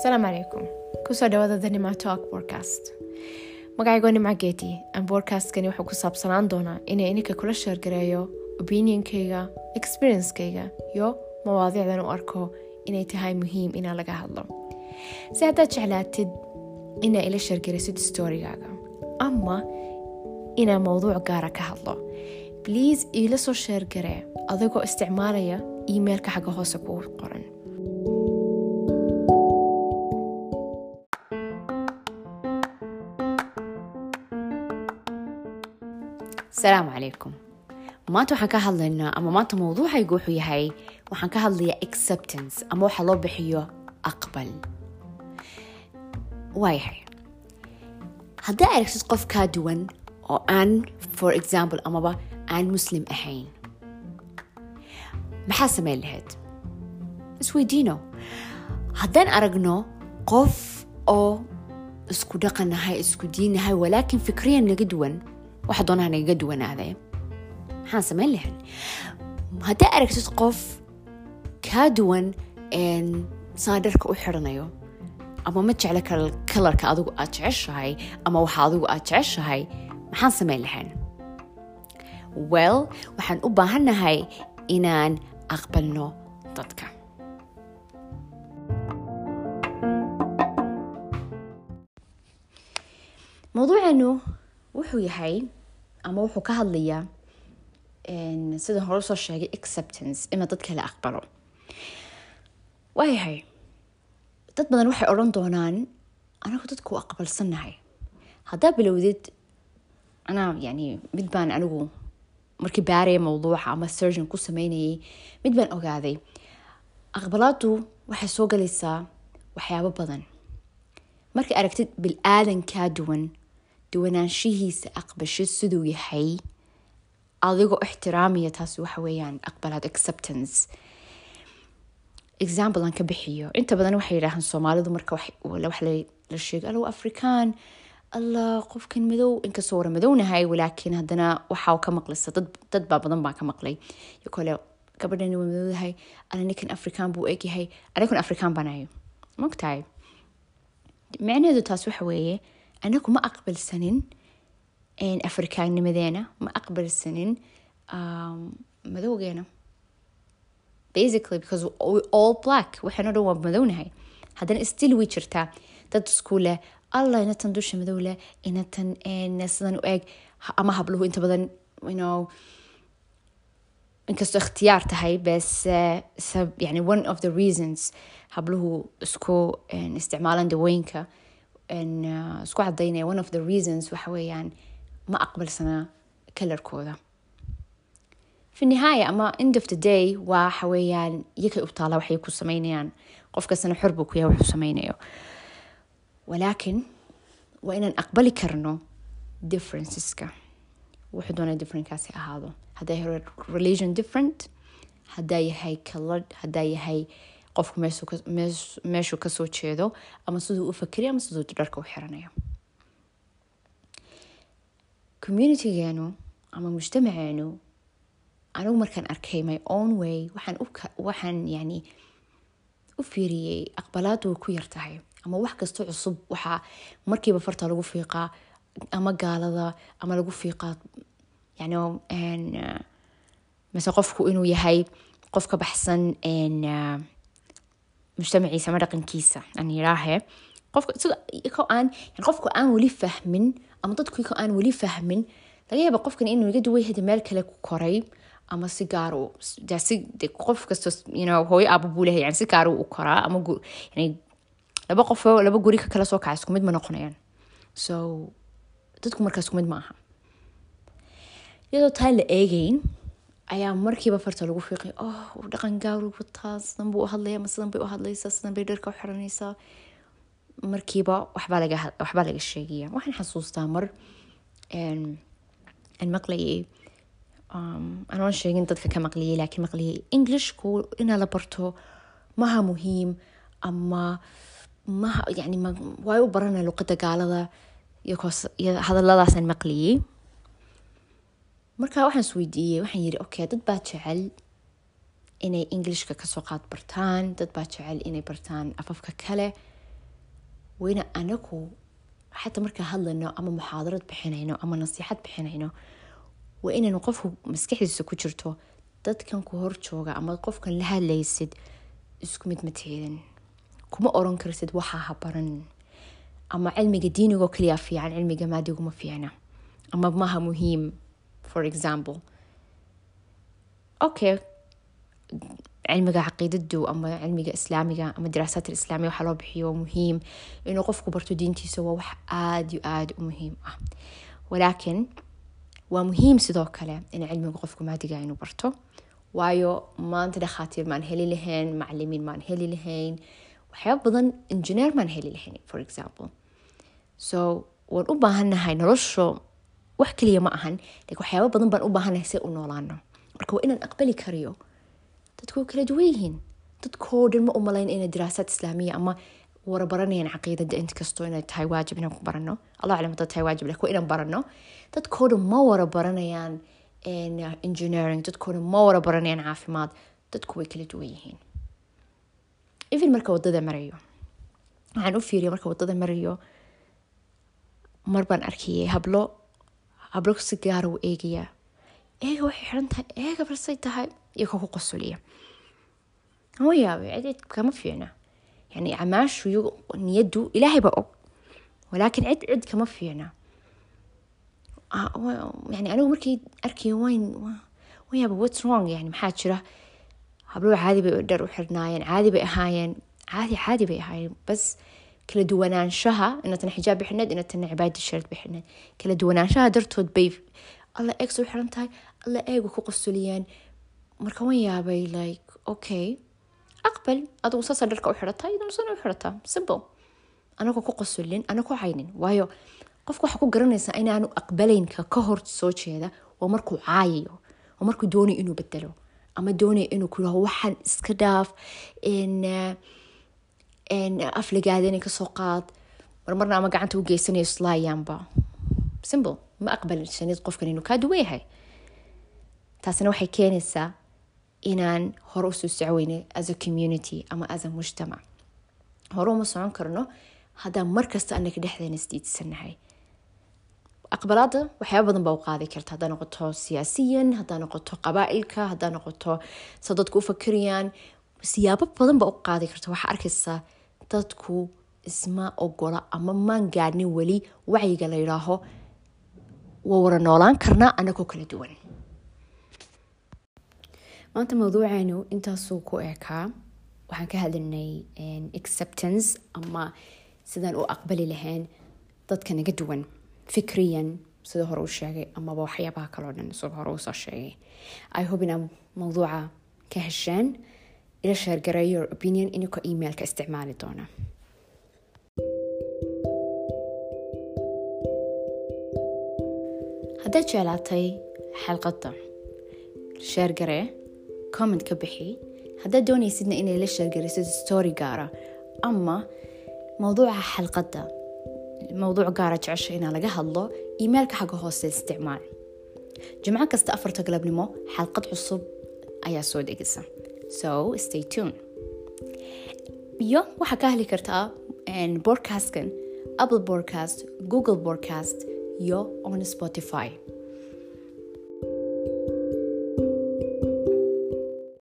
asalaamu calaykum ku soo dhawaada the nima talk podcast magacaygo nimca geeti aan bodcastkani wuxuu ku saabsanaan doonaa inay ininka kula sheergareeyo opinionkayga experiencekayga iyo mawaadiicdan u arko inay tahay muhiim inaan laga hadlo. Si haddaad jeclaatid inaa ila sheergaraysid storygaaga ama inaa mowduuc gaara ka hadlo bliase iila soo sheergaree adigoo isticmaalaya emailka xagga hoose kugu qoran asalaamu calaykum maanta waxaan ka hadlaynaa ama maanta mawduucaygu wuxuu yahay waxaan ka hadlayaa acceptance ama waxa loo bixiyo aqbal. Waayahay haddaa aragtid qof kaa duwan oo aan for example amaba aan muslim ahayn maxaa samayn lahayd? Isweydiino haddaan aragno qof oo isku dhaqanahay isku diinahay walaakin fikriyan naga duwan waxa doonaha nagaga duwanaadee maxaan samayn lahayn? Haddaa aragtid qof kaa duwan saa dharka u xiranayo ama ma jecla kalarka adigu aad jeceshahay ama waxa adigu aad jeceshahay maxaan samayn lahayn? Well waxaan u baahannahay inaan aqbalno dadka. Mawduuceenu wuxuu yahay ama wuxuu ka hadlayaa sidaan hore soo sheegay acceptance ina dadka la aqbalo waayahay dad badan waxay odhan doonaan anagu dadku aqbalsannahay haddaa bilowdid anaa yani mid baan anigu markii baaraya mawduuca ama surgeon ku sameynayay mid baan ogaaday aqbalaadu waxay soo galaysaa waxyaabo badan markay aragtid bil-aadan kaa duwan duwanaanshihiisa aqbashid siduu yahay adigoo ixtiraamaya taasi waxa weeyaan aqbalaad acceptance. Example aan ka bixiyo inta badan waxay yidhaahaan soomaalidu marka wax sheego allow afrikaan allah qofkan madow inkastoo wara madownahay walaakiin haddana waxaa ka maqlaysa dad baa badan baa ka maqlay iyo kole gabadhani waa madowdahay alla ninkan afrikaan buu egyahay aniguna afrikaan baan ahay mogtahay micnaheedu taas waxa weeye anagu ma aqbalsanin afrikaannimadeena ma aqbalsanin madowgeena basically because black waxaano dhan waa madownahay haddana still way jirtaa dad isku leh allah inatan dusha madow leh inatan sidan u eg ama habluhu inta badan you inkastoo ikhtiyaar tahay bes yani one of the reasons habluhu isku isticmaalan dawooyinka isku cadaynaya one of the reasons waxa weeyaan ma aqbalsanaa kalarkooda fi nihaaya ama end of the day waxa weeyaan iyakay u taala waxay ku sameynayaan qof xor buu ku yahay wuxuu sameynayo walaakin waa inaan aqbali karno differenceska. Wuxuu doonaa differentkaasi ahaado. Haddaa yahay religion different haddaa yahay kalad haddaa yahay qofku meeshuu ka soo jeedo ama siduu u fakeriyo ama siduu dharka u xiranayo. Communitygeenu ama mujtamaceenu anigu markaan arkay my own way waxaan yani u fiiriyey aqbalaadu way ku yartahay ama wax kasta cusub waxaa markiiba farta lagu fiiqaa ama gaalada ama lagu fiiqaa yani mase qofku inuu yahay qof ka baxsan mujtamaciisa ama dhaqankiisa aan yiraahe qofku aan weli fahmin ama dadku aan weli fahmin laga yaaba qofkan inuu iga duway hada meel kale ku koray ama si gaar qof kasto hooyo aaba buu lehay yani si gaar u koraa ama laba qofoo laba guri ka kala soo kaca isku mid ma noqonayaan so dadku markaa isku mid ma aha iyadoo taa la eegeyn ayaa markiiba farta lagu fiiqay oh dhaqan gaawr wataa sidan buu u hadlaya ama sidan bay u hadlaysaa sidan bay dharka u xiranaysaa markiiba waxbaa laga sheegaya. Waxaan xasuustaa mar aan maqlayay anoon sheegin dadka ka maqliyay laakiin maqliyay englishku inaa la barto maha muhiim ama maha yani waay u baranaya luqada gaalada hadaladaasaan maqliyay marka waxaan isweydiiyey waxaan yiri okay dad baa jecel inay englishka ka soo qaad bartaan dad baa jecel inay bartaan afafka kale. Wayna anagu xataa markaa hadlayno ama muxaadarad bixinayno ama nasiixad bixinayno waa inaynu qofku maskaxdiisa ku jirto. Dadkan ku hor jooga ama qofkan la hadlaysid isku mid ma kuma oran kartid waxaa ha baran. Ama cilmiga diinigoo kaliya fiican cilmiga maadiguma fiicna. Ama maha muhiim for example. Okay. cilmiga caqiidadu ama cilmiga islaamiga ama diraasaat islaamiga waxaa loo bixiyo muhiim inuu qofku barto diintiisa waa wax aada iyo aada u muhiim ah walaakin waa muhiim sidoo kale in cilmiga qofku maadiga inuu barto waayo maanta dhakhaatiir maan heli lahayn macalimiin maan heli lahayn waxyaaba badan engineer maan heli lahayn for example. So waan u baahannahay nolosho wax kaliya ma ahan. Waxyaaba badan baan u baahannahay si u noolaano marka waa inaan aqbali karayo dadku kala duwan yihiin dadkoo dhan ma umalayn inay diraasaad islaamiya ama wara baranayaan caqiidada inta kastoo inay tahay waajib inaan ku barano allah aclam hadda tahay waajib laakiin inaan barano dadkoo dhan ma wara baranayaan engineering. Dadkoo dhan ma wara baranayaan caafimaad. Dadku way kala duwan yihiin even marka waddada marayo waxaan u fiiriya marka waddada marayo mar baan arkayay hablo hablo si gaara u eegaya eega waxay xiran tahay eega balsay tahay iyagoo ku qosuliya ma yaabe kama fiicna. Yani camaashu niyadu ilaahay baa og. Walaakin cid cid kama fiicna. Yani anigu markay arkaya wayn wan yaaba whats wrong? Yani maxaa jira? Hablo caadi bay dhar u xirnaayeen caadi bay ahaayeen. Caadi caadi bay ahaayeen. Bas kala duwanaanshaha inatan xijaab bixineed inatan cibaada shareed bixineed kala duwanaanshaha dartood bay alla eeg soo xiran tahay alla eegu ku qosuliyaan marka wan yaabay like okay aqbal adigu saasa dharka u xirataa idana sana u xirataa simple anagoo ku qosulin ana ku caynin waayo qofka waxaa ku garanaysaa inaanu aqbalaynka ka hor soo jeeda waa markuu caayayo waa markuu doonayo inuu bedelo ama doonayo inuu ku waxaan iska dhaaf aflagaadani ka soo qaad marmarna ama gacanta u geysanayo islaayaanba simple. ma aqbalsanid qofkan inuu kaa duwan yahay taasina waxay keenaysaa inaan hore u soo socweyne as a community ama as a mujtamac hore uma socon karno haddaan markasta anaga dhexdeena isdiidsanahay aqbalaada waxyaaba badan baa u qaadi karta haddaa noqoto siyaasiyan haddaa noqoto qabaailka haddaa noqoto sa dadku u fakirayaan siyaabo badan baa u qaadi karta waxaa arkaysaa dadku isma ogola ama maan gaadhnin weli wacyiga la yidhaaho waa wara noolaan karnaa anagoo kala duwan. Maanta mawduuceenu intaasuu ku eekaa waxaan ka hadlinay acceptance ama sidaan u aqbali lahayn dadka naga duwan fikriyan sida hore u sheegay amaba waxyaabaha kaloo dhan sida hore u soo sheegay. I hope inaa mawduuca ka hesheen ila sheergareeyo your opinion ininka emailka isticmaali doona. Haddaad jeclaatay xalqadda sheergaree comment ka bixi. Haddaad doonaysidna inay la sheergaraysid story gaara ama mawduuca xalqadda mawduuc gaara jecesha inaa laga hadlo emailka xagga hoose isticmaal. Jimco kasta afarta galabnimo xalqad cusub ayaa soo dhegisa so stay tune iyo waxaa ka heli kartaa podcastkan apple podcast google podcast iyo on spotify